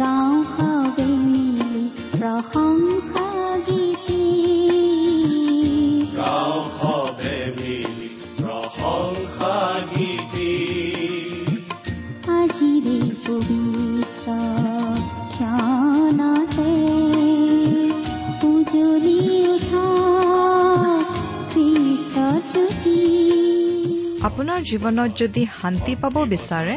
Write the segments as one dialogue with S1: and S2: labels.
S1: গাওঁ সবে মিলি প্ৰশংসা গীতি। আজিৰে পবিত্ৰ ক্ষণতে উঠা জ্যোতি
S2: আপোনাৰ জীৱনত যদি শান্তি পাব বিচাৰে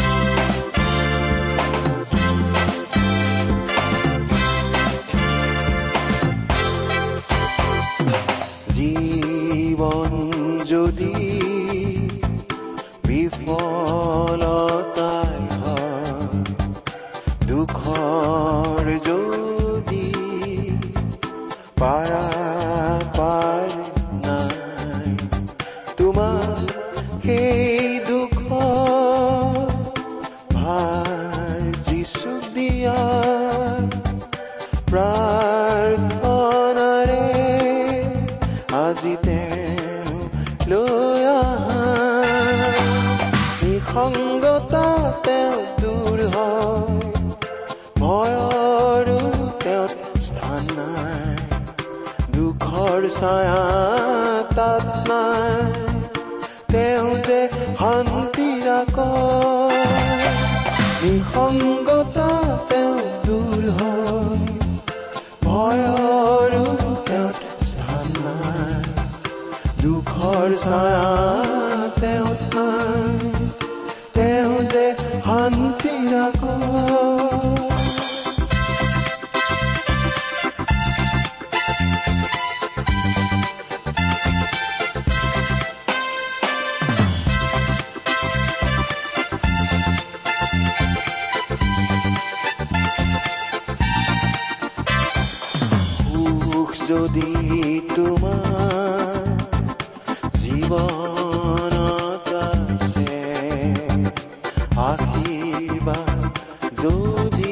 S3: নাই। দুখৰ ছায়া তাত নাই তেওঁ যে শান্তি ৰাখ নিসংগতা তেওঁ দূৰ হয়। ভয়ৰো স্থান নাই। দুখৰ ছায়া যদি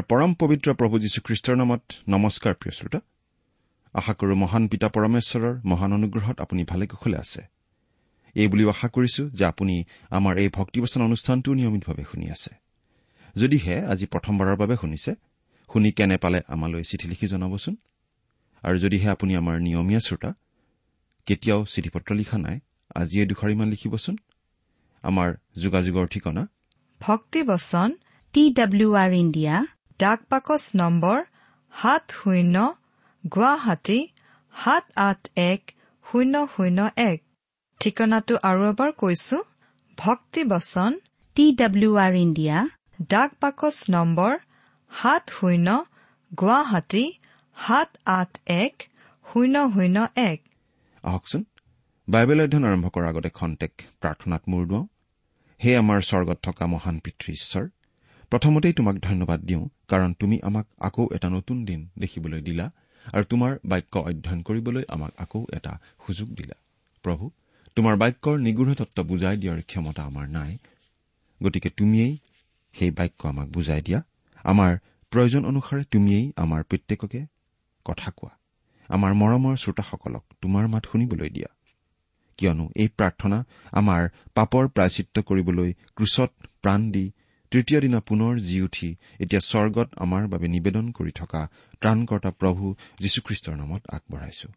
S4: আমাৰ পৰম পবিত্ৰ প্ৰভু যীশুখ্ৰীষ্টৰ নামত নমস্কাৰ প্ৰিয় শ্ৰোতা। আশা কৰো মহান পিতা পৰমেশ্বৰৰ মহান অনুগ্ৰহত আপুনি ভালে কুশলে আছে। এই বুলিও আশা কৰিছো যে আপুনি আমাৰ এই ভক্তিবচন অনুষ্ঠানটো নিয়মিতভাৱে শুনি আছে। যদিহে আজি প্ৰথমবাৰৰ বাবে শুনিছে শুনি কেনে পালে আমালৈ চিঠি লিখি জনাবচোন? আৰু যদিহে আপুনি আমাৰ নিয়মীয়া শ্ৰোতা কেতিয়াও চিঠি পত্ৰ লিখা নাই আজিয়ে দুখাৰ ইমান লিখিবচোন? আমাৰ যোগাযোগৰ ঠিকনা?
S2: ভক্তিবচন
S5: টি ডাব্লিউ আৰ ইণ্ডিয়া
S2: ডাক বাকচ নম্বৰ সাত শূন্য গুৱাহাটী সাত আঠ এক শূন্য শূন্য এক। ঠিকনাটো আৰু এবাৰ কৈছো ভক্তিবচন
S5: টি ডাব্লিউ আৰ ইণ্ডিয়া।
S2: ডাক বাকচ নম্বৰ সাত শূন্য গুৱাহাটী সাত আঠ এক শূন্য শূন্য এক।
S4: আহকচোন বাইবেল অধ্যয়ন আৰম্ভ কৰাৰ আগতে খন্তেক প্ৰাৰ্থনাত মূৰ দুৱাওঁ। হে আমাৰ স্বৰ্গত থকা মহান পিতৃ ঈশ্বৰ প্ৰথমতেই তোমাক ধন্যবাদ দিওঁ কাৰণ তুমি আমাক আকৌ এটা নতুন দিন দেখিবলৈ দিলা আৰু তোমাৰ বাক্য অধ্যয়ন কৰিবলৈ আমাক আকৌ এটা সুযোগ দিলা। প্ৰভু তোমাৰ বাক্যৰ নিগৃঢ় তত্ব বুজাই দিয়াৰ ক্ষমতা আমাৰ নাই। গতিকে তুমিয়েই সেই বাক্য আমাক বুজাই দিয়া। আমাৰ প্ৰয়োজন অনুসাৰে তুমিয়েই আমাৰ প্ৰত্যেককে কথা কোৱা। আমাৰ মৰমৰ শ্ৰোতাসকলক তোমাৰ মাত শুনিবলৈ দিয়া। কিয়নো এই প্ৰাৰ্থনা আমাৰ পাপৰ প্ৰায়চিত্ৰ কৰিবলৈ ক্ৰুচত প্ৰাণ দি তৃতীয় দিনা পুনৰ জি উঠি এতিয়া স্বৰ্গত আমাৰ বাবে নিবেদন কৰি থকা ত্ৰাণকৰ্তা প্ৰভু যীশুখ্ৰীষ্টৰ নামত আগবঢ়াইছো।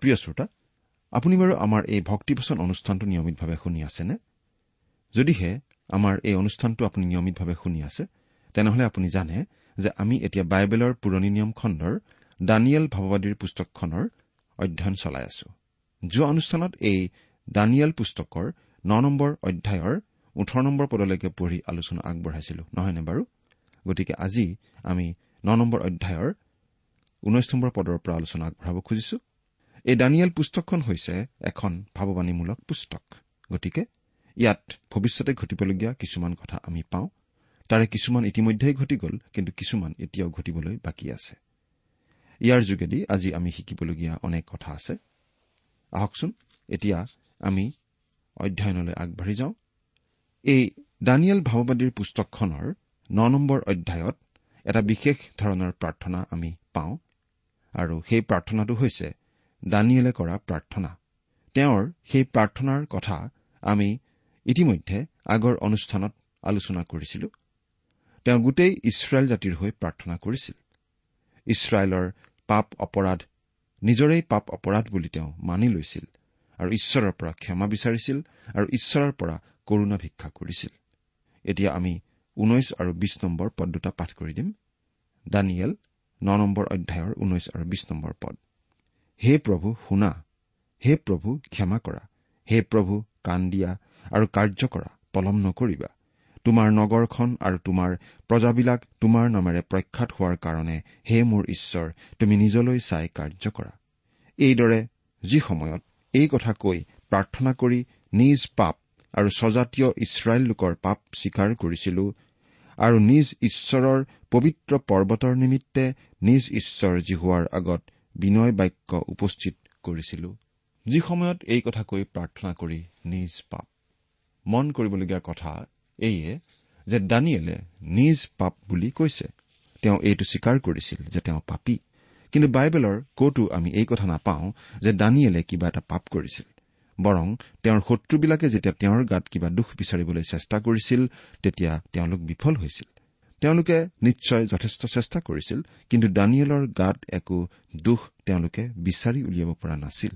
S4: প্ৰিয় শ্ৰোতা আপুনি বাৰু আমাৰ এই ভক্তিপচন অনুষ্ঠানটো নিয়মিতভাৱে শুনি আছেনে? যদিহে আমাৰ এই অনুষ্ঠানটো আপুনি নিয়মিতভাৱে শুনি আছে তেনেহলে আপুনি জানে যে আমি এতিয়া বাইবেলৰ পুৰণি নিয়ম খণ্ডৰ দানিয়েল ভাৱবাদীৰ পুস্তকখনৰ অধ্যয়ন চলাই আছো। যোৱা অনুষ্ঠানত এই দানিয়েল পুস্তকৰ ন নম্বৰ অধ্যায়ৰ ওঠৰ নম্বৰ পদলৈকে পঢ়ি আলোচনা আগবঢ়াইছিলো। নহয়নে বাৰু? গতিকে আজি আমি ন নম্বৰ অধ্যায়ৰ ঊনৈশ নম্বৰ পদৰ পৰা আলোচনা আগবঢ়াব খুজিছো। এই দানিয়েল পুস্তকখন হৈছে এখন ভাৱবাণীমূলক পুস্তক। গতিকে ইয়াত ভৱিষ্যতে ঘটিবলগীয়া কিছুমান কথা আমি পাওঁ। তাৰে কিছুমান ইতিমধ্যেই ঘটি গ'ল কিন্তু কিছুমান এতিয়াও ঘটিবলৈ বাকী আছে। ইয়াৰ যোগেদি আজি আমি শিকিবলগীয়া অনেক কথা আছে। আহকচোন এতিয়া আমি অধ্যয়নলৈ আগবাঢ়ি যাওঁ। এই দানিয়েল ভাওবাদীৰ পুস্তকখনৰ ন নম্বৰ অধ্যায়ত এটা বিশেষ ধৰণৰ প্ৰাৰ্থনা আমি পাওঁ আৰু সেই প্ৰাৰ্থনাটো হৈছে দানিয়েলে কৰা প্ৰাৰ্থনা। তেওঁৰ সেই প্ৰাৰ্থনাৰ কথা আমি ইতিমধ্যে আগৰ অনুষ্ঠানত আলোচনা কৰিছিলো। তেওঁ গোটেই ইছৰাইল জাতিৰ হৈ প্ৰাৰ্থনা কৰিছিল। ইছৰাইলৰ পাপ অপৰাধ নিজৰেই পাপ অপৰাধ বুলি তেওঁ মানি লৈছিল। আৰু ঈশ্বৰৰ পৰা ক্ষমা বিচাৰিছিল আৰু ঈশ্বৰৰ পৰা কৰুণা ভিক্ষা কৰিছিল। এতিয়া আমি ঊনৈশ আৰু বিশ নম্বৰ পদ দুটা পাঠ কৰি দিম। দানিয়েল ন নম্বৰ অধ্যায়ৰ ঊনৈশ আৰু বিশ নম্বৰ পদ। হে প্ৰভু শুনা। হে প্ৰভু ক্ষমা কৰা। হে প্ৰভু কাণ দিয়া আৰু কাৰ্য কৰা। পলম নকৰিবা। তোমাৰ নগৰখন আৰু তোমাৰ প্ৰজাবিলাক তোমাৰ নামেৰে প্ৰখ্যাত হোৱাৰ কাৰণে হে মোৰ ঈশ্বৰ তুমি নিজলৈ চাই কাৰ্য কৰা। এইদৰে যি সময়ত এই কথা কৈ প্ৰাৰ্থনা কৰি নিজ পাপ আৰু স্বজাতীয় ইছৰাইল লোকৰ পাপ স্বীকাৰ কৰিছিলো আৰু নিজ ঈশ্বৰৰ পবিত্ৰ পৰ্বতৰ নিমিত্তে নিজ ঈশ্বৰ জিহুৱাৰ আগত বিনয় বাক্য উপস্থিত কৰিছিলো। যি সময়ত এই কথা কৈ প্ৰাৰ্থনা কৰি নিজ পাপ। মন কৰিবলগীয়া কথা এইয়ে যে দানিয়েলে নিজ পাপ বুলি কৈছে। তেওঁ এইটো স্বীকাৰ কৰিছিল যে তেওঁ পাপী। কিন্তু বাইবেলৰ কতো আমি এই কথা নাপাওঁ যে দানিয়েলে কিবা এটা পাপ কৰিছিল। বৰং তেওঁৰ শত্ৰবিলাকে যেতিয়া তেওঁৰ গাত কিবা দুখ বিচাৰিবলৈ চেষ্টা কৰিছিল তেতিয়া তেওঁলোক বিফল হৈছিল। তেওঁলোকে নিশ্চয় যথেষ্ট চেষ্টা কৰিছিল কিন্তু দানিয়েলৰ গাত একো দুখ তেওঁলোকে বিচাৰি উলিয়াব পৰা নাছিল।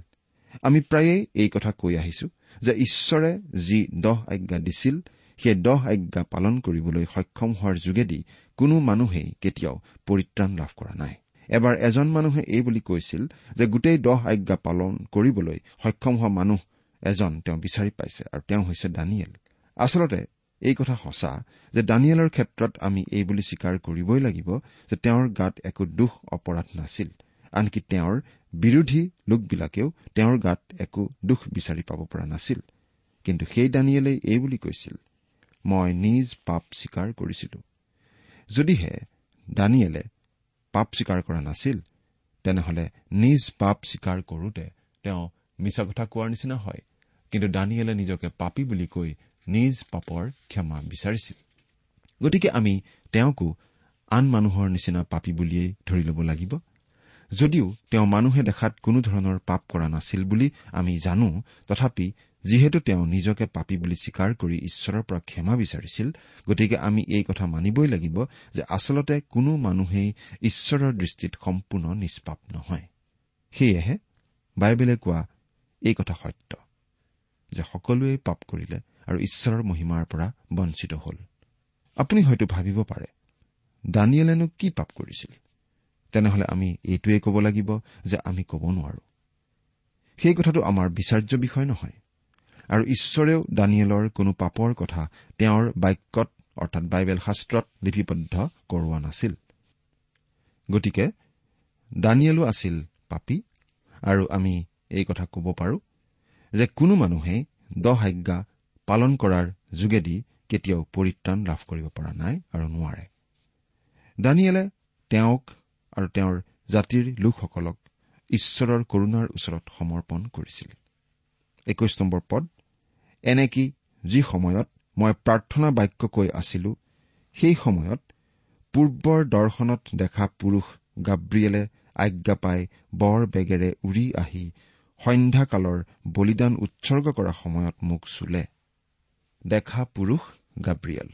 S4: আমি প্ৰায়েই এই কথা কৈ আহিছো যে ঈশ্বৰে যি দহ আজ্ঞা দিছিল সেই দহ আজ্ঞা পালন কৰিবলৈ সক্ষম হোৱাৰ যোগেদি কোনো মানুহেই কেতিয়াও পৰিত্ৰাণ লাভ কৰা নাই। এবাৰ এজন মানুহে এই বুলি কৈছিল যে গোটেই দহ আজ্ঞা পালন কৰিবলৈ সক্ষম হোৱা মানুহ এজন তেওঁ বিচাৰি পাইছে আৰু তেওঁ হৈছে দানিয়েল। আচলতে এই কথা সঁচা যে দানিয়েলৰ ক্ষেত্ৰত আমি এই বুলি স্বীকাৰ কৰিবই লাগিব যে তেওঁৰ গাত একো দুখ অপৰাধ নাছিল। আনকি তেওঁৰ বিৰোধী লোকবিলাকেও তেওঁৰ গাত একো দুখ বিচাৰি পাব পৰা নাছিল। কিন্তু সেই দানিয়েলেই এই বুলি কৈছিল মই নিজ পাপ স্বীকাৰ কৰিছিলো। যদিহে দানিয়েলে পাপ স্বীকাৰ কৰা নাছিল তেনেহলে নিজ পাপ স্বীকাৰ কৰোতে তেওঁ মিছা কথা কোৱাৰ নিচিনা হয়। কিন্তু দানিয়েলে নিজকে পাপী বুলি কৈ নিজ পাপৰ ক্ষমা বিচাৰিছিল। গতিকে আমি তেওঁকো আন মানুহৰ নিচিনা পাপী বুলিয়েই ধৰি ল'ব লাগিব। যদিও তেওঁ মানুহে দেখাত কোনো ধৰণৰ পাপ কৰা নাছিল বুলি আমি জানো তথাপি যিহেতু তেওঁ নিজকে পাপী বুলি স্বীকাৰ কৰি ঈশ্বৰৰ পৰা ক্ষমা বিচাৰিছিল গতিকে আমি এই কথা মানিবই লাগিব যে আচলতে কোনো মানুহেই ঈশ্বৰৰ দৃষ্টিত সম্পূৰ্ণ নিষ্পাপ নহয়। সেয়েহে বাইবেলে কোৱা এই কথা সত্য যে সকলোৱে পাপ কৰিলে আৰু ঈশ্বৰৰ মহিমাৰ পৰা বঞ্চিত হল। আপুনি হয়তো ভাবিব পাৰে দানিয়েলেনো কি পাপ কৰিছিল? তেনেহলে আমি এইটোৱে ক'ব লাগিব যে আমি ক'ব নোৱাৰো। সেই কথাটো আমাৰ বিচাৰ্য বিষয় নহয়। আৰু ঈশ্বৰেও দানিয়েলৰ কোনো পাপৰ কথা তেওঁৰ বাক্যত অৰ্থাৎ বাইবেল শাস্ত্ৰত লিপিবদ্ধ কৰোৱা নাছিল। গতিকে দানিয়েলো আছিল পাপী আৰু আমি এই কথা ক'ব পাৰো যে কোনো মানুহেই দহ আজ্ঞা পালন কৰাৰ যোগেদি কেতিয়াও পৰিত্ৰাণ লাভ কৰিব পৰা নাই আৰু নোৱাৰে। দানিয়েলে তেওঁক আৰু তেওঁৰ জাতিৰ লোকসকলক ঈশ্বৰৰ কৰুণাৰ ওচৰত সমৰ্পণ কৰিছিল। একৈশ নম্বৰ পদ এনেকি যি সময়ত মই প্ৰাৰ্থনা বাক্য কৈ আছিলো সেই সময়ত পূৰ্বৰ দৰ্শনত দেখা পুৰুষ গাব্ৰিয়েলে আজ্ঞা পাই বৰ বেগেৰে উৰি আহি সন্ধ্যাকালৰ বলিদান উৎসৰ্গ কৰা সময়ত মোক চুলে। দেখা পুৰুষ গাব্ৰিয়েল।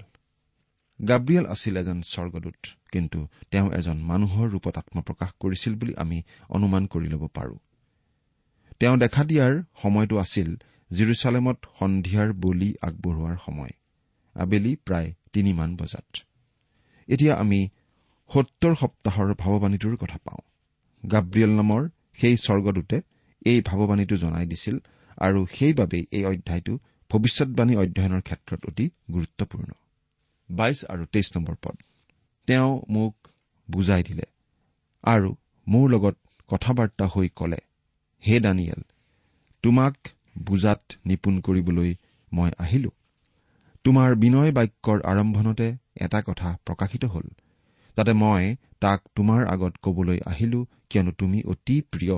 S4: গাব্ৰিয়েল আছিল এজন স্বৰ্গদূত কিন্তু তেওঁ এজন মানুহৰ ৰূপত আত্মপ্ৰকাশ কৰিছিল বুলি আমি অনুমান কৰি ল'ব পাৰো। তেওঁ দেখা দিয়াৰ সময়টো আছিল জিৰচালেমত সন্ধিয়াৰ বলি আগবঢ়োৱাৰ সময়। আবেলি প্ৰায় তিনিমান বজাত। এতিয়া আমি সত্তৰ সপ্তাহৰ ভাৱবাণীটোৰ কথা পাওঁ। গাব্ৰিয়েল নামৰ সেই স্বৰ্গদূতে এই ভাৱবাণীটো জনাই দিছিল আৰু সেইবাবেই এই অধ্যায়টো ভৱিষ্যৎবাণী অধ্যয়নৰ ক্ষেত্ৰত অতি গুৰুত্বপূৰ্ণ। বাইশ আৰু তেইছ নম্বৰ পদ। তেওঁ মোক বুজাই দিলে আৰু মোৰ লগত কথা বাৰ্তা হৈ কলে হে দানিয়েল তোমাক বুজাত নিপুণ কৰিবলৈ মই আহিলো। তোমাৰ বিনয় বাক্যৰ আৰম্ভণতে এটা কথা প্ৰকাশিত হ'ল যাতে মই তাক তোমাৰ আগত কবলৈ আহিলো কিয়নো তুমি অতি প্ৰিয়।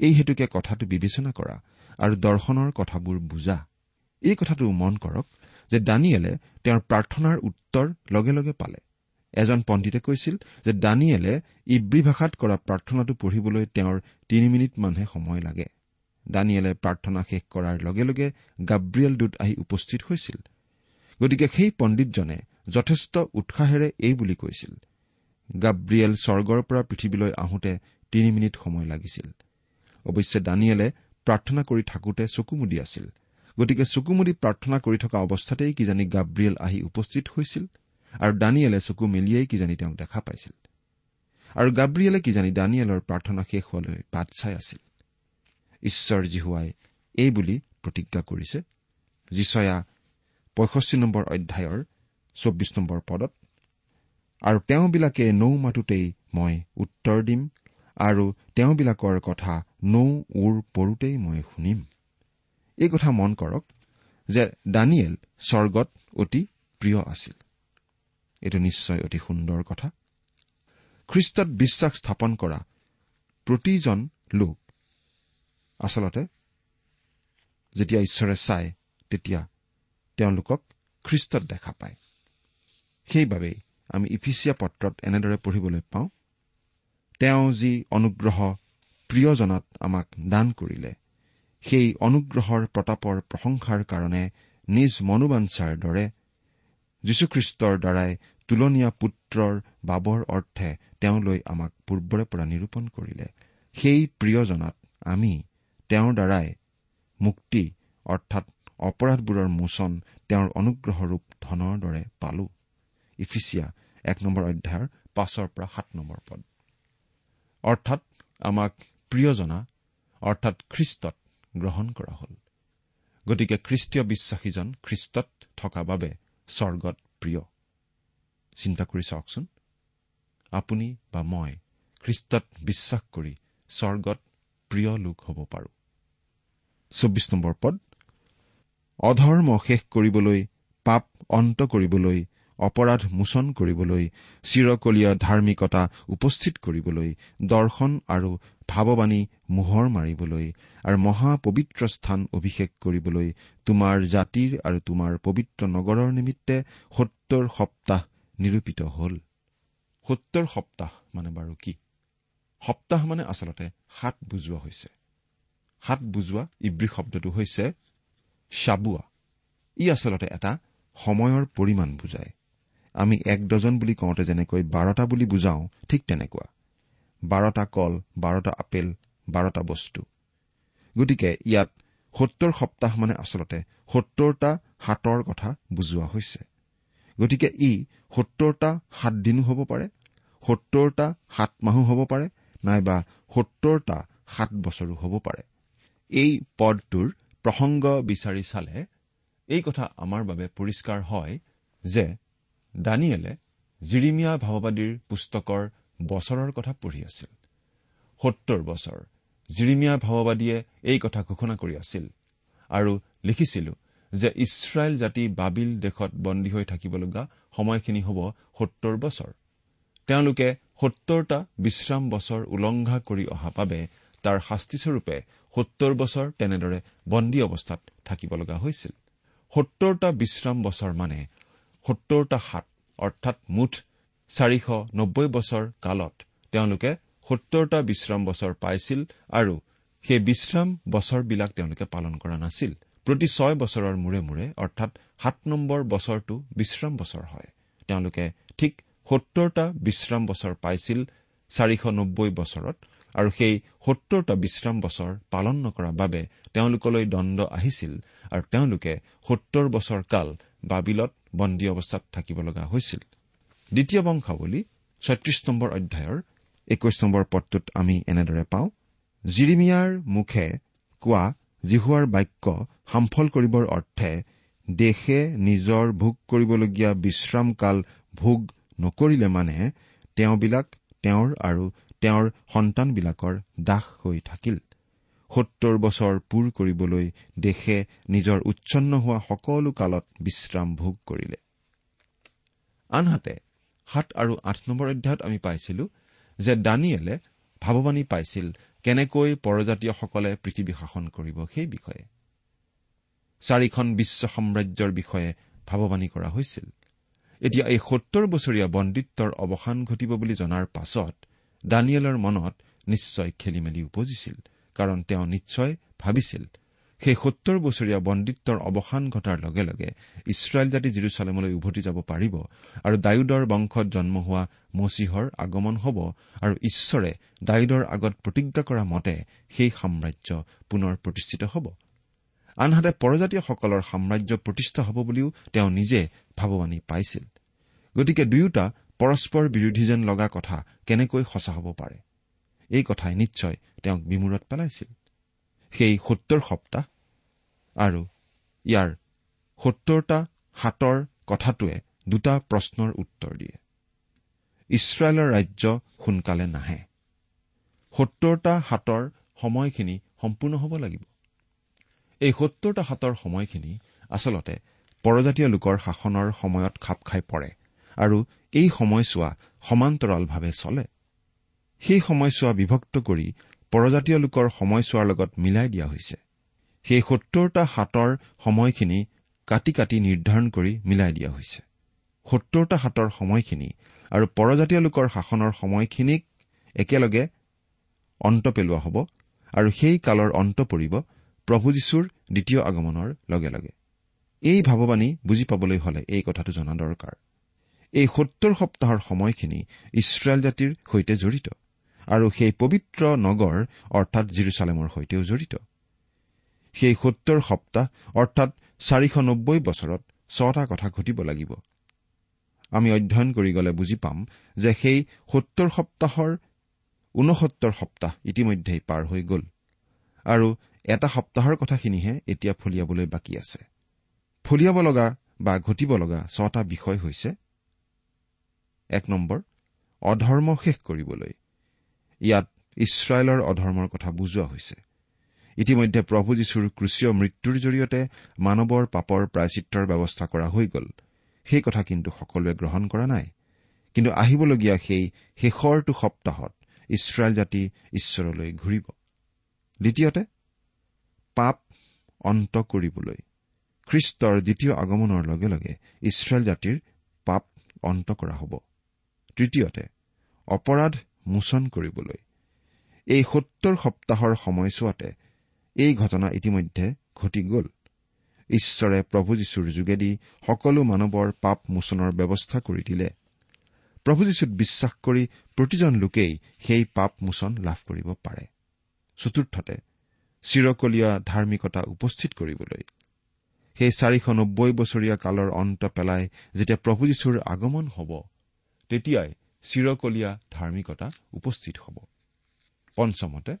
S4: এই হেতুকে কথাটো বিবেচনা কৰা আৰু দৰ্শনৰ কথাবোৰ বুজা। এই কথাটো মন কৰক যে দানিয়েলে তেওঁৰ প্ৰাৰ্থনাৰ উত্তৰ লগে লগে পালে। এজন পণ্ডিতে কৈছিল যে দানিয়েলে ইব্ৰী ভাষাত কৰা প্ৰাৰ্থনাটো পঢ়িবলৈ তেওঁৰ তিনি মিনিটমানহে সময় লাগে। দানিয়েলে প্ৰাৰ্থনা শেষ কৰাৰ লগে লগে গাব্ৰিয়েল দূত আহি উপস্থিত হৈছিল। গতিকে সেই পণ্ডিতজনে যথেষ্ট উৎসাহেৰে এই বুলি কৈছিল গাব্ৰিয়েল স্বৰ্গৰ পৰা পৃথিৱীলৈ আহোঁতে তিনি মিনিট সময় লাগিছিল। অৱশ্যে দানিয়েলে প্ৰাৰ্থনা কৰি থাকোতে চকু মুদি আছিল। গতিকে চকু মুদি প্ৰাৰ্থনা কৰি থকা অৱস্থাতেই কিজানি গাব্ৰিয়েল আহি উপস্থিত হৈছিল আৰু দানিয়েলে চকু মেলিয়েই কিজানি তেওঁক দেখা পাইছিল। আৰু গাব্ৰিয়েলে কিজানি দানিয়েলৰ প্ৰাৰ্থনা শেষ হোৱালৈ বাট চাই আছিল। ঈশ্বৰ জিহুৱাই এই বুলি প্ৰতিজ্ঞা কৰিছে। যিচয়া পঁয়ষষ্ঠি নম্বৰ অধ্যায়ৰ চৌব্বিছ নম্বৰ পদত আৰু তেওঁবিলাকে নৌ মাতোতেই মই উত্তৰ দিম আৰু তেওঁবিলাকৰ কথা নৌ ওৰ পৰোতেই মই শুনিম। এই কথা মন কৰক যে দানিয়েল স্বৰ্গত অতি প্ৰিয় আছিল। এইটো নিশ্চয় অতি সুন্দৰ কথা। খ্ৰীষ্টত বিশ্বাস স্থাপন কৰা প্ৰতিজন লোক আচলতে যেতিয়া ঈশ্বৰে চায় তেতিয়া তেওঁলোকক খ্ৰীষ্টত দেখা পায়। সেইবাবেই আমি ইফিচিয়া পত্ৰত এনেদৰে পঢ়িবলৈ পাওঁ তেওঁ যি অনুগ্ৰহ প্ৰিয়জনাত আমাক দান কৰিলে সেই অনুগ্ৰহৰ প্ৰতাপৰ প্ৰশংসাৰ কাৰণে নিজ মনোবাঞ্চাৰ দৰে যীশুখ্ৰীষ্টৰ দ্বাৰাই তুলনীয়া পুত্ৰৰ বাবৰ অৰ্থে তেওঁলৈ আমাক পূৰ্বৰে পৰা নিৰূপণ কৰিলে। সেই প্ৰিয়জনাত আমি তেওঁৰ দ্বাৰাই মুক্তি অৰ্থাৎ অপৰাধবোৰৰ মোচন তেওঁৰ অনুগ্ৰহৰূপ ধনৰ দৰে পালো। ইফিচিয়া এক নম্বৰ অধ্যায়ৰ পাঁচৰ পৰা সাত নম্বৰ পদ। অৰ্থাৎ আমাক প্ৰিয়জনা অৰ্থাৎ খ্ৰীষ্টত গ্ৰহণ কৰা হ'ল। গতিকে খ্ৰীষ্টীয় বিশ্বাসীজন খ্ৰীষ্টত থকা বাবে স্বৰ্গত প্ৰিয়। চিন্তা কৰি চাওকচোন। আপুনি বা মই খ্ৰীষ্টত বিশ্বাস কৰি স্বৰ্গত প্ৰিয় লোক হ'ব পাৰো। চৌবিছ নম্বৰ পদ অধৰ্ম শেষ কৰিবলৈ পাপ অন্ত কৰিবলৈ অপৰাধ মোচন কৰিবলৈ চিৰকলীয়া ধাৰ্মিকতা উপস্থিত কৰিবলৈ দৰ্শন আৰু ভাৱবাণী মোহৰ মাৰিবলৈ আৰু মহাপবিত্ৰ স্থান অভিষেক কৰিবলৈ তোমাৰ জাতিৰ আৰু তোমাৰ পবিত্ৰ নগৰৰ নিমিত্তে সত্তৰ সপ্তাহ নিৰূপিত হ'ল। সত্তৰ সপ্তাহ মানে বাৰু কি? সপ্তাহ মানে আচলতে সাত বুজোৱা হৈছে। সাত বুজোৱা ইব্ৰী শব্দটো হৈছে চাবুৱা ই আচলতে এটা সময়ৰ পৰিমাণ বুজায়। আমি এক ডজন বুলি কওঁতে যেনেকৈ বাৰটা বুলি বুজাওঁ ঠিক তেনেকুৱা। বাৰটা কল বাৰটা আপেল বাৰটা বস্তু। গতিকে ইয়াত সত্তৰ সপ্তাহ মানে আচলতে সত্তৰটা হাতৰ কথা বুজোৱা হৈছে। গতিকে ই সত্তৰটা সাত দিনো হ'ব পাৰে সত্তৰটা সাত মাহো হ'ব পাৰে নাইবা সত্তৰটা সাত বছৰো হ'ব পাৰে। এই পদটোৰ প্ৰসংগ বিচাৰি চালে এই কথা আমাৰ বাবে পৰিষ্কাৰ হয় যে দানিয়েলে জিৰিমিয়া ভাৱবাদীৰ পুস্তকৰ বছৰৰ কথা পঢ়ি আছিল। সত্তৰ বছৰ জিৰিমিয়া ভাৱবাদীয়ে এই কথা ঘোষণা কৰি আছিল আৰু লিখিছিলো যে ইছৰাইল জাতি বাবিল দেশত বন্দী হৈ থাকিব লগা সময়খিনি হ'ব সত্তৰ বছৰ। তেওঁলোকে সত্তৰটা বিশ্ৰাম বছৰ উলংঘা কৰি অহা বাবে তাৰ শাস্তিস্বৰূপে সত্তৰ বছৰ তেনেদৰে বন্দী অৱস্থাত থাকিব লগা হৈছিল। সত্তৰটা বিশ্ৰাম বছৰ মানে সত্তৰটা সাত অৰ্থাৎ মুঠ চাৰিশ নব্বৈ বছৰ কালত তেওঁলোকে সত্তৰটা বিশ্ৰাম বছৰ পাইছিল আৰু সেই বিশ্ৰাম বছৰবিলাক তেওঁলোকে পালন কৰা নাছিল। প্ৰতি ছয় বছৰৰ মূৰে মূৰে অৰ্থাৎ সাত নম্বৰ বছৰটো বিশ্ৰাম বছৰ হয়। তেওঁলোকে ঠিক সত্তৰটা বিশ্ৰাম বছৰ পাইছিল চাৰিশ নব্বৈ বছৰত আৰু সেই সত্তৰটা বিশ্ৰাম বছৰ পালন নকৰাৰ বাবে তেওঁলোকলৈ দণ্ড আহিছিল আৰু তেওঁলোকে সত্তৰ বছৰ কাল বাবিলত বন্দী অৱস্থাত থাকিব লগা হৈছিল। দ্বিতীয় বংশাৱলী ছয়ত্ৰিশ নম্বৰ অধ্যায়ৰ একৈশ নম্বৰ পদটোত আমি এনেদৰে পাওঁ জিৰিমিয়াৰ মুখে কোৱা জিহুৱাৰ বাক্য সামফল কৰিবৰ অৰ্থে দেশে নিজৰ ভোগ কৰিবলগীয়া বিশ্ৰাম কাল ভোগ নকৰিলে মানে তেওঁবিলাক তেওঁৰ আৰু তেওঁৰ সন্তানবিলাকৰ দাস হৈ থাকিল। সত্তৰ বছৰ পূৰ কৰিবলৈ দেশে নিজৰ উচ্ছন্ন হোৱা সকলো কালত বিশ্ৰাম ভোগ কৰিলে। আনহাতে সাত আৰু আঠ নম্বৰ অধ্যায়ত আমি পাইছিলো যে দানিয়েলে ভাৱবাণী পাইছিল কেনেকৈ পৰজাতীয়সকলে পৃথিৱী শাসন কৰিব সেই বিষয়ে। চাৰিখন বিশ্ব সাম্ৰাজ্যৰ বিষয়ে ভাৱবাণী কৰা হৈছিল। এতিয়া এই সত্তৰ বছৰীয়া বন্দিত্বৰ অৱসান ঘটিব বুলি জনাৰ পাছত দানিয়েলৰ মনত নিশ্চয় খেলি মেলি উপজিছিল কাৰণ তেওঁ নিশ্চয় ভাবিছিল সেই সত্তৰ বছৰীয়া বন্দিত্বৰ অৱসান ঘটাৰ লগে লগে ইছৰাইল জাতি জিৰচালেমলৈ উভতি যাব পাৰিব আৰু ডায়ুদৰ বংশত জন্ম হোৱা মচীহৰ আগমন হ'ব আৰু ঈশ্বৰে ডায়ুদৰ আগত প্ৰতিজ্ঞা কৰা মতে সেই সাম্ৰাজ্য পুনৰ প্ৰতিষ্ঠিত হ'ব। আনহাতে পৰজাতীয়সকলৰ সাম্ৰাজ্য প্ৰতিষ্ঠা হ'ব বুলিও তেওঁ নিজে ভাৱবাণী পাইছিল। গতিকে দুয়োটা পৰস্পৰ বিৰোধী যেন লগা কথা কেনেকৈ সঁচা হ'ব পাৰে? এই কথাই নিশ্চয় তেওঁক বিমূৰত পেলাইছিল। সেই সত্তৰ সপ্তাহ আৰু ইয়াৰ সত্তৰটা হাতৰ কথাটোৱে দুটা প্ৰশ্নৰ উত্তৰ দিয়ে। ইছৰাইলৰ ৰাজ্য সোনকালে নাহে। সত্তৰটা হাতৰ সময়খিনি সম্পূৰ্ণ হ'ব লাগিব। এই সত্তৰটা হাতৰ সময়খিনি আচলতে পৰজাতীয় লোকৰ শাসনৰ সময়ত খাপ খাই পৰে আৰু এই সময়ছোৱা সমান্তৰালভাৱে চলে। সেই সময়ছোৱা বিভক্ত কৰি পৰজাতীয় লোকৰ সময়ছোৱাৰ লগত মিলাই দিয়া হৈছে। সেই সত্তৰটা হাতৰ সময়খিনি কাটি কাটি নিৰ্ধাৰণ কৰি মিলাই দিয়া হৈছে। সত্তৰটা হাতৰ সময়খিনি আৰু পৰজাতীয় লোকৰ শাসনৰ সময়খিনিক একেলগে অন্ত পেলোৱা হ'ব আৰু সেই কালৰ অন্ত পৰিব প্ৰভু যীশুৰ দ্বিতীয় আগমনৰ লগে লগে। এই ভাৱবাণী বুজি পাবলৈ হলে এই কথাটো জনা দৰকাৰ। এই সত্তৰ সপ্তাহৰ সময়খিনি ইছৰাইল জাতিৰ সৈতে জড়িত আৰু সেই পবিত্ৰ নগৰ অৰ্থাৎ জিৰচালেমৰ সৈতেও জড়িত। সেই সত্তৰ সপ্তাহ অৰ্থাৎ চাৰিশ নব্বৈ বছৰত ছটা কথা ঘটিব লাগিব। আমি অধ্যয়ন কৰি গ'লে বুজি পাম যে সেই সত্তৰ সপ্তাহৰ ঊনসত্তৰ সপ্তাহ ইতিমধ্যেই পাৰ হৈ গ'ল আৰু এটা সপ্তাহৰ কথাখিনিহে এতিয়া ফলিয়াবলৈ বাকী আছে। ফলিয়াব লগা বা ঘটিব লগা ছটা বিষয় হৈছে এক নম্বৰ অধৰ্ম শেষ কৰিবলৈ। ইয়াত ইছৰাইলৰ অধৰ্মৰ কথা বুজোৱা হৈছে। ইতিমধ্যে প্ৰভু যীশুৰ ক্ৰুচীয় মৃত্যুৰ জৰিয়তে মানৱৰ পাপৰ প্ৰায়চিত্ৰৰ ব্যৱস্থা কৰা হৈ গ'ল। সেই কথা কিন্তু সকলোৱে গ্ৰহণ কৰা নাই। কিন্তু আহিবলগীয়া সেই শেষৰটো সপ্তাহত ইছৰাইল জাতি ঈশ্বৰলৈ ঘূৰিব। দ্বিতীয়তে পাপ অন্ত কৰিবলৈ। খ্ৰীষ্টৰ দ্বিতীয় আগমনৰ লগে লগে ইছৰাইল জাতিৰ পাপ অন্ত কৰা হ'ব। তৃতীয়তে অপৰাধ মোচন কৰিবলৈ। এই সত্তৰ সপ্তাহৰ সময়ছোৱাতে এই ঘটনা ইতিমধ্যে ঘটি গ'ল। ঈশ্বৰে প্ৰভু যীশুৰ যোগেদি সকলো মানৱৰ পাপ মোচনৰ ব্যৱস্থা কৰি দিলে। প্ৰভু যীশুত বিশ্বাস কৰি প্ৰতিজন লোকেই সেই পাপ মোচন লাভ কৰিব পাৰে। চতুৰ্থতে চিৰকলীয়া ধাৰ্মিকতা উপস্থিত কৰিবলৈ। সেই চাৰিশ নব্বৈ বছৰীয়া কালৰ অন্ত পেলাই যেতিয়া প্ৰভু যীশুৰ আগমন হ'ব তেতিয়াই চিৰকলীয়া ধাৰ্মিকতা উপস্থিত হ'ব। পঞ্চমতে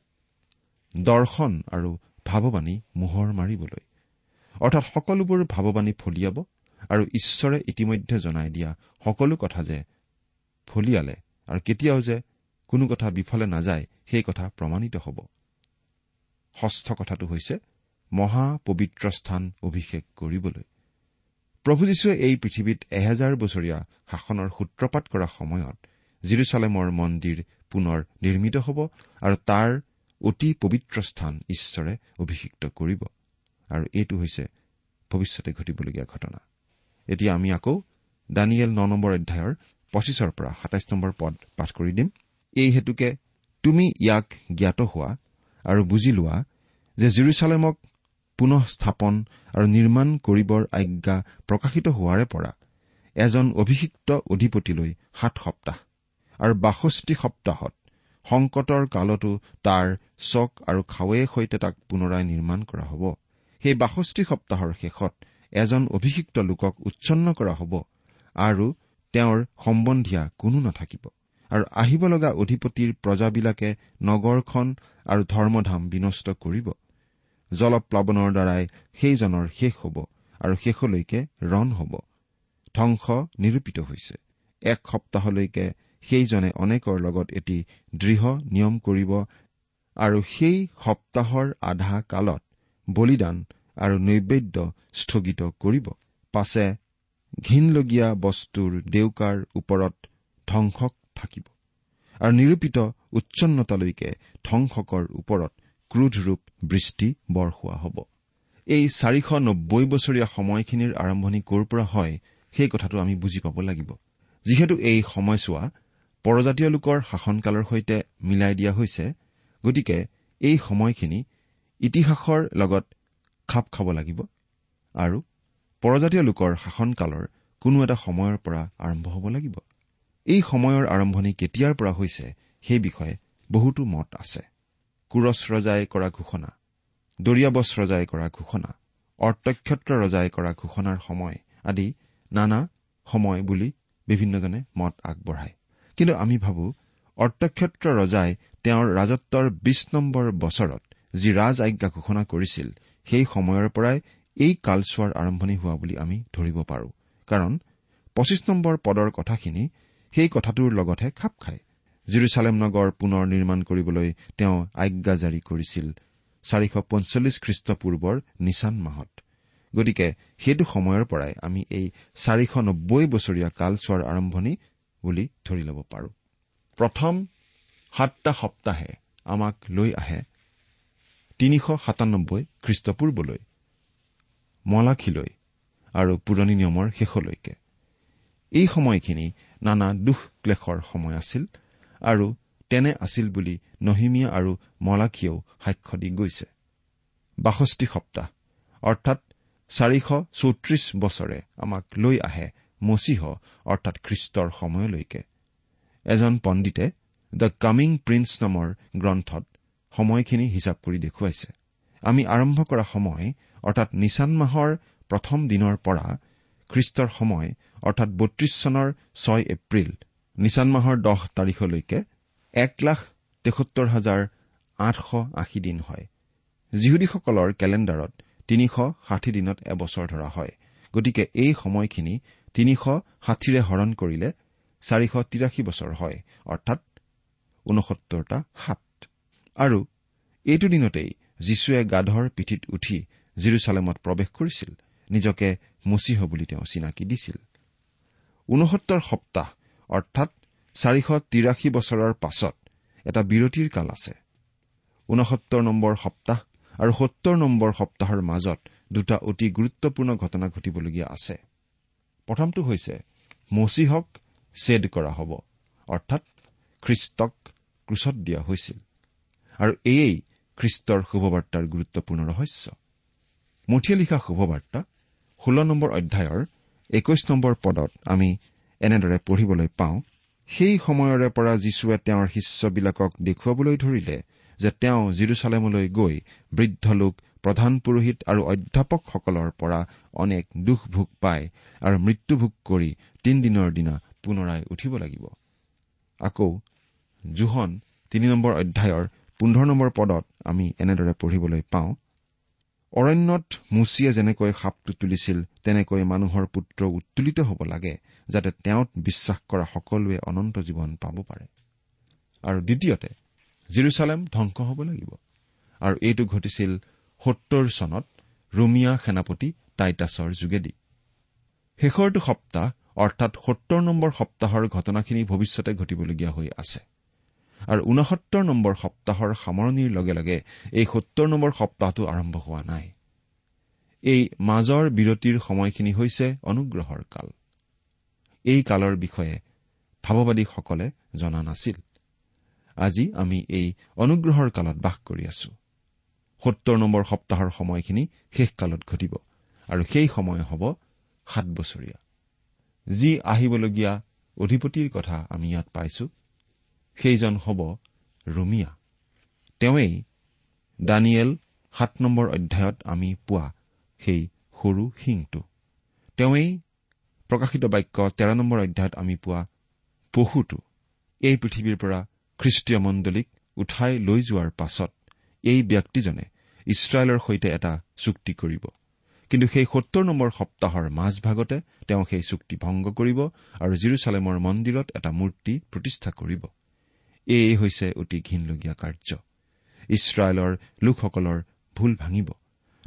S4: দৰ্শন আৰু ভাৱবাণী মোহৰ মাৰিবলৈ। অৰ্থাৎ সকলোবোৰ ভাৱবাণী ফলিয়াব আৰু ঈশ্বৰে ইতিমধ্যে জনাই দিয়া সকলো কথা যে ফলিয়ালে আৰু কেতিয়াও যে কোনো কথা বিফলে নাযায় সেই কথা প্ৰমাণিত হ'ব। ষষ্ঠ কথাটো হৈছে মহা পবিত্ৰ স্থান অভিষেক কৰিবলৈ। প্ৰভু যীশুৱে এই পৃথিৱীত এহেজাৰ বছৰীয়া শাসনৰ সূত্ৰপাত কৰা সময়ত জিৰচালেমৰ মন্দিৰ পুনৰ নিৰ্মিত হ'ব আৰু তাৰ অতি পবিত্ৰ স্থান ঈশ্বৰে অভিষিক্ত কৰিব। আৰু এইটো হৈছে ভৱিষ্যতে ঘটিবলগীয়া ঘটনা। এতিয়া আমি আকৌ দানিয়েল ন নম্বৰ অধ্যায়ৰ পঁচিছৰ পৰা সাতাইছ নম্বৰ পদ পাঠ কৰি দিম। এই হেতুকে তুমি ইয়াক জ্ঞাত হোৱা আৰু বুজি লোৱা যে জিৰচালেমক পুনঃ স্থাপন আৰু নিৰ্মাণ কৰিবৰ আজ্ঞা প্ৰকাশিত হোৱাৰে পৰা এজন অভিষিক্ত অধিপতিলৈ সাত সপ্তাহ আৰু বাষষ্ঠি সপ্তাহত সংকটৰ কালতো তাৰ চক আৰু খাৱৈয়ে সৈতে তাক পুনৰাই নিৰ্মাণ কৰা হ'ব। সেই বাষষ্ঠি সপ্তাহৰ শেষত এজন অভিষিক্ত লোকক উচ্ছন্ন কৰা হ'ব আৰু তেওঁৰ সম্বন্ধীয়া কোনো নাথাকিব আৰু আহিব লগা অধিপতিৰ প্ৰজাবিলাকে নগৰখন আৰু ধৰ্মধাম বিনষ্ট কৰিব। জলপ্লাৱনৰ দ্বাৰাই সেইজনৰ শেষ হ'ব আৰু শেষলৈকে ৰণ হ'ব। ধ্বংস নিৰূপিত হৈছে। এক সপ্তাহলৈকে সেইজনে অনেকৰ লগত এটি দৃঢ় নিয়ম কৰিব আৰু সেই সপ্তাহৰ আধা কালত বলিদান আৰু নৈবেদ্য স্থগিত কৰিব। পাছে ঘীনলগীয়া বস্তুৰ দেউকাৰ ওপৰত ধ্বংসক থাকিব আৰু নিৰূপিত উচ্ছন্নতালৈকে ধ্বংসকৰ ওপৰত ক্ৰোধৰূপ বৃষ্টি বৰষুৱা হ'ব। এই চাৰিশ নব্বৈ বছৰীয়া সময়খিনিৰ আৰম্ভণি ক'ৰ পৰা হয় সেই কথাটো আমি বুজি পাব লাগিব। যিহেতু এই সময়ছোৱা পৰজাতীয় লোকৰ শাসনকালৰ সৈতে মিলাই দিয়া হৈছে গতিকে এই সময়খিনি ইতিহাসৰ লগত খাপ খাব লাগিব আৰু পৰজাতীয় লোকৰ শাসনকালৰ কোনো এটা সময়ৰ পৰা আৰম্ভ হ'ব লাগিব। এই সময়ৰ আৰম্ভণি কেতিয়াৰ পৰা হৈছে সেই বিষয়ে বহুতো মত আছে। কুৰছ ৰজাই কৰা ঘোষণা দৰিয়াবছ ৰজাই কৰা ঘোষণা অৰ্তক্ষত্ৰ ৰজাই কৰা ঘোষণাৰ সময় আদি নানা সময় বুলি বিভিন্নজনে মত আগবঢ়ায়। কিন্তু আমি ভাবো অৰ্তক্ষত্ৰ ৰজাই তেওঁৰ ৰাজত্বৰ বিশ নম্বৰ বছৰত যি ৰাজ আজ্ঞা ঘোষণা কৰিছিল সেই সময়ৰ পৰাই এই কালচোৱাৰ আৰম্ভণি হোৱা বুলি আমি ধৰিব পাৰো। কাৰণ পঁচিছ নম্বৰ পদৰ কথাখিনি সেই কথাটোৰ লগতহে খাপ খায়। জিৰচালেম নগৰ পুনৰ নিৰ্মাণ কৰিবলৈ তেওঁ আজ্ঞা জাৰি কৰিছিল। চাৰিশ পঞ্চল্লিছ খ্ৰীষ্টপূৰ্বৰ নিচান মাহত। গতিকে সেইটো সময়ৰ পৰাই আমি এই চাৰিশ নব্বৈ বছৰীয়া কালচোৱাৰ আৰম্ভণি বুলি ধৰি ল'ব পাৰো। প্ৰথম সাতটা সপ্তাহে আমাক লৈ আহে তিনিশ সাতানব্বৈ খ্ৰীষ্টপূৰ্বলৈ মলাখীলৈ আৰু পুৰণি নিয়মৰ শেষলৈকে। এই সময়খিনি নানা দুখ ক্লেশৰ সময় আছিল। আৰু তেনে আছিল বুলি নহিমীয়া আৰু মলাখীয়েও সাক্ষ্য দি গৈছে। বাষষ্ঠি সপ্তাহ অৰ্থাৎ চাৰিশ চৌত্ৰিশ বছৰে আমাক লৈ আহে মচীহ অৰ্থাৎ খ্ৰীষ্টৰ সময়লৈকে। এজন পণ্ডিতে দ্য কামিং প্ৰিন্স নামৰ গ্ৰন্থত সময়খিনি হিচাপ কৰি দেখুৱাইছে। আমি আৰম্ভ কৰা সময় অৰ্থাৎ নিচান মাহৰ প্ৰথম দিনৰ পৰা খ্ৰীষ্টৰ সময় অৰ্থাৎ বত্ৰিশ চনৰ ছয় এপ্ৰিল নিচান মাহৰ দহ তাৰিখলৈকে এক লাখ তেসত্তৰ হাজাৰ আঠশ আশী দিন হয়। যিহুদীসকলৰ কেলেণ্ডাৰত তিনিশ ষাঠি দিনত এবছৰ ধৰা হয়। গতিকে এই সময়খিনি তিনিশ ষাঠিৰে হৰণ কৰিলে চাৰিশ তিৰাশী বছৰ হয় অৰ্থাৎ ঊনসত্তৰটা সাত। আৰু এইটো দিনতেই যীশুৱে গাধৰ পিঠিত উঠি জিৰচালেমত প্ৰৱেশ কৰিছিল নিজকে মচীহ বুলি তেওঁ চিনাকি দিছিল। ঊনসত্তৰ সপ্তাহ অৰ্থাৎ চাৰিশ তিৰাশী বছৰৰ পাছত এটা বিৰতিৰ কাল আছে। ঊনসত্তৰ নম্বৰ সপ্তাহ আৰু সত্তৰ নম্বৰ সপ্তাহৰ মাজত দুটা অতি গুৰুত্বপূৰ্ণ ঘটনা ঘটিবলগীয়া আছে। প্ৰথমটো হৈছে মচীহক ছেদ কৰা হ'ব অৰ্থাৎ খ্ৰীষ্টক ক্ৰুচত দিয়া হৈছিল। আৰু এয়েই খ্ৰীষ্টৰ শুভবাৰ্তাৰ গুৰুত্বপূৰ্ণ ৰহস্য। মুঠিয়ে লিখা শুভবাৰ্তা ষোল্ল নম্বৰ অধ্যায়ৰ একৈশ নম্বৰ পদত আমি এনেদৰে পঢ়িবলৈ পাওঁ সেই সময়ৰে পৰা যীশুৱে তেওঁৰ শিষ্যবিলাকক দেখুৱাবলৈ ধৰিলে যে তেওঁ জিৰচালেমলৈ গৈ বৃদ্ধ লোক প্ৰধান পুৰোহিত আৰু অধ্যাপকসকলৰ পৰা অনেক দুখ ভোগ পায় আৰু মৃত্যুভোগ কৰি তিনিদিনৰ দিনা পুনৰাই উঠিব লাগিব। আকৌ জোহন তিনি নম্বৰ অধ্যায়ৰ পোন্ধৰ নম্বৰ পদত আমি এনেদৰে পঢ়িবলৈ পাওঁ অৰণ্যত মুচিয়ে যেনেকৈ সাপটো তুলিছিল তেনেকৈ মানুহৰ পুত্ৰ উত্তোলিত হ'ব লাগে। যাতে তেওঁত বিশ্বাস কৰা সকলোৱে অনন্ত জীৱন পাব পাৰে। আৰু দ্বিতীয়তে জিৰচালেম ধ্বংস হ'ব লাগিব। আৰু এইটো ঘটিছিল সত্তৰ চনত ৰোমিয়া সেনাপতি টাইটাছৰ যোগেদি। শেষৰটো সপ্তাহ অৰ্থাৎ সত্তৰ নম্বৰ সপ্তাহৰ ঘটনাখিনি ভৱিষ্যতে ঘটিবলগীয়া হৈ আছে। আৰু ঊনসত্তৰ নম্বৰ সপ্তাহৰ সামৰণিৰ লগে লগে এই সত্তৰ নম্বৰ সপ্তাহটো আৰম্ভ হোৱা নাই। এই মাজৰ বিৰতিৰ সময়খিনি হৈছে অনুগ্ৰহৰ কাল। এই কালৰ বিষয়ে ভাৱবাদীসকলে জনা নাছিল। আজি আমি এই অনুগ্ৰহৰ কালত বাস কৰি আছো। সত্তৰ নম্বৰ সপ্তাহৰ সময়খিনি শেষকালত ঘটিব আৰু সেই সময় হ'ব সাত বছৰীয়া। যি আহিবলগীয়া অধিপতিৰ কথা আমি ইয়াত পাইছো সেইজন হ'ব ৰোমিয়া। তেওঁৱেই দানিয়েল সাত নম্বৰ অধ্যায়ত আমি পোৱা সেই সৰু সিংটো তেওঁৱেই প্ৰকাশিত বাক্য তেৰ নম্বৰ অধ্যায়ত আমি পোৱা পশুটো এই পৃথিৱীৰ পৰা খ্ৰীষ্টীয় মণ্ডলীক উঠাই লৈ যোৱাৰ পাছত এই ব্যক্তিজনে ইছৰাইলৰ সৈতে এটা চুক্তি কৰিব। কিন্তু সেই সত্তৰ নম্বৰ সপ্তাহৰ মাজভাগতে তেওঁ সেই চুক্তি ভংগ কৰিব আৰু জিৰচালেমৰ মন্দিৰত এটা মূৰ্তি প্ৰতিষ্ঠা কৰিব। এয়ে হৈছে অতি ঘীনলগীয়া কাৰ্য। ইছৰাইলৰ লোকসকলৰ ভুল ভাঙিব।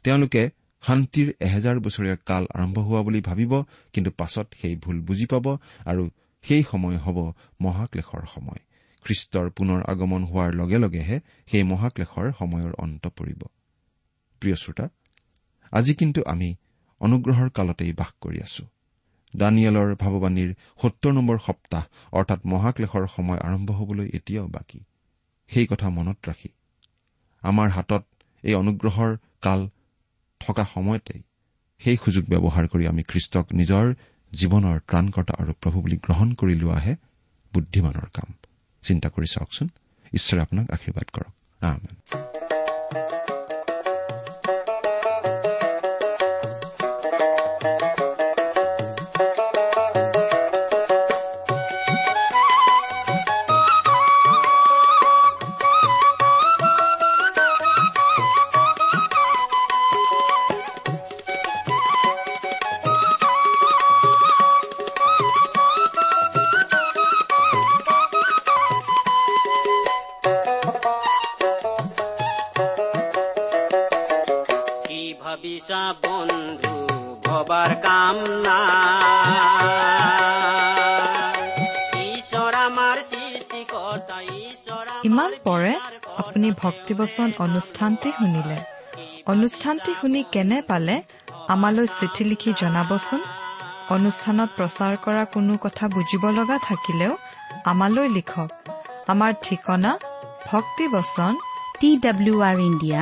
S4: তেওঁলোকে শান্তিৰ এহেজাৰ বছৰীয়া কাল আৰম্ভ হোৱা বুলি ভাবিব কিন্তু পাছত সেই ভুল বুজি পাব আৰু সেই সময় হ'ব মহাক্লেশৰ সময়। খ্ৰীষ্টৰ পুনৰ আগমন হোৱাৰ লগে লগেহে সেই মহাক্লেশৰ সময়ৰ অন্ত পৰিব। প্ৰিয় শ্ৰোতা আজি কিন্তু আমি অনুগ্ৰহৰ কালতেই বাস কৰি আছো। দানিয়েলৰ ভাৱবাণীৰ সত্তৰ নম্বৰ সপ্তাহ অৰ্থাৎ মহাক্লেশৰ সময় আৰম্ভ হবলৈ এতিয়াও বাকী। সেই কথা মনত ৰাখি। আমাৰ হাতত এই অনুগ্ৰহৰ কাল থকা সময়তেই সেই সুযোগ ব্যৱহাৰ কৰি আমি খ্ৰীষ্টক নিজৰ জীৱনৰ ত্ৰাণকৰ্তা আৰু প্ৰভু বুলি গ্ৰহণ কৰি লোৱাহে বুদ্ধিমানৰ কাম। চিন্তা কৰি চাওকচোন। ঈশ্বৰে আপোনাক আশীৰ্বাদ কৰক।
S6: কি ভাবিছা বন্ধু ভবাৰ কাম নাই। ঈশ্বৰ আমাৰ সৃষ্টিকৰ্তা ঈশ্বৰ আমাৰ
S2: ইমান পৰে আপুনি ভক্তিবচন অনুষ্ঠানটি শুনিলে। অনুষ্ঠানটি শুনি কেনে পালে? আমালৈ চিঠি লিখি জনাবচোন। অনুষ্ঠানত প্ৰচাৰ কৰা কোনো কথা বুজিব লগা থাকিলেও আমালৈ লিখক। আমাৰ ঠিকনা ভক্তিবচন
S5: T W R India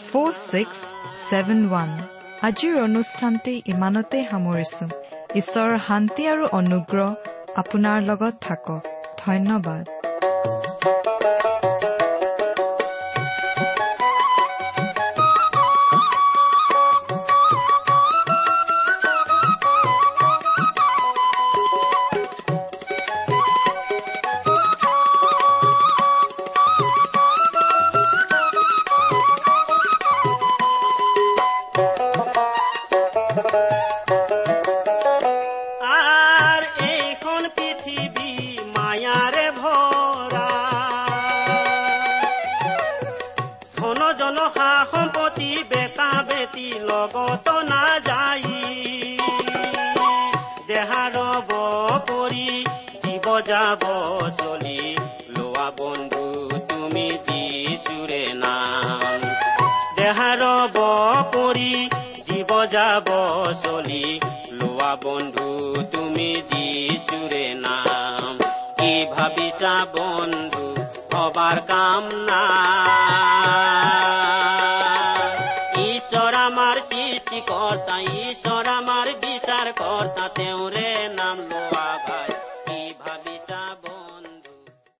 S2: four six seven one আজিৰ অনুষ্ঠানটি ইমানতে সামৰিছো। ঈশ্বৰৰ শান্তি আৰু অনুগ্ৰহ আপোনাৰ লগত থাকক। ধন্যবাদ।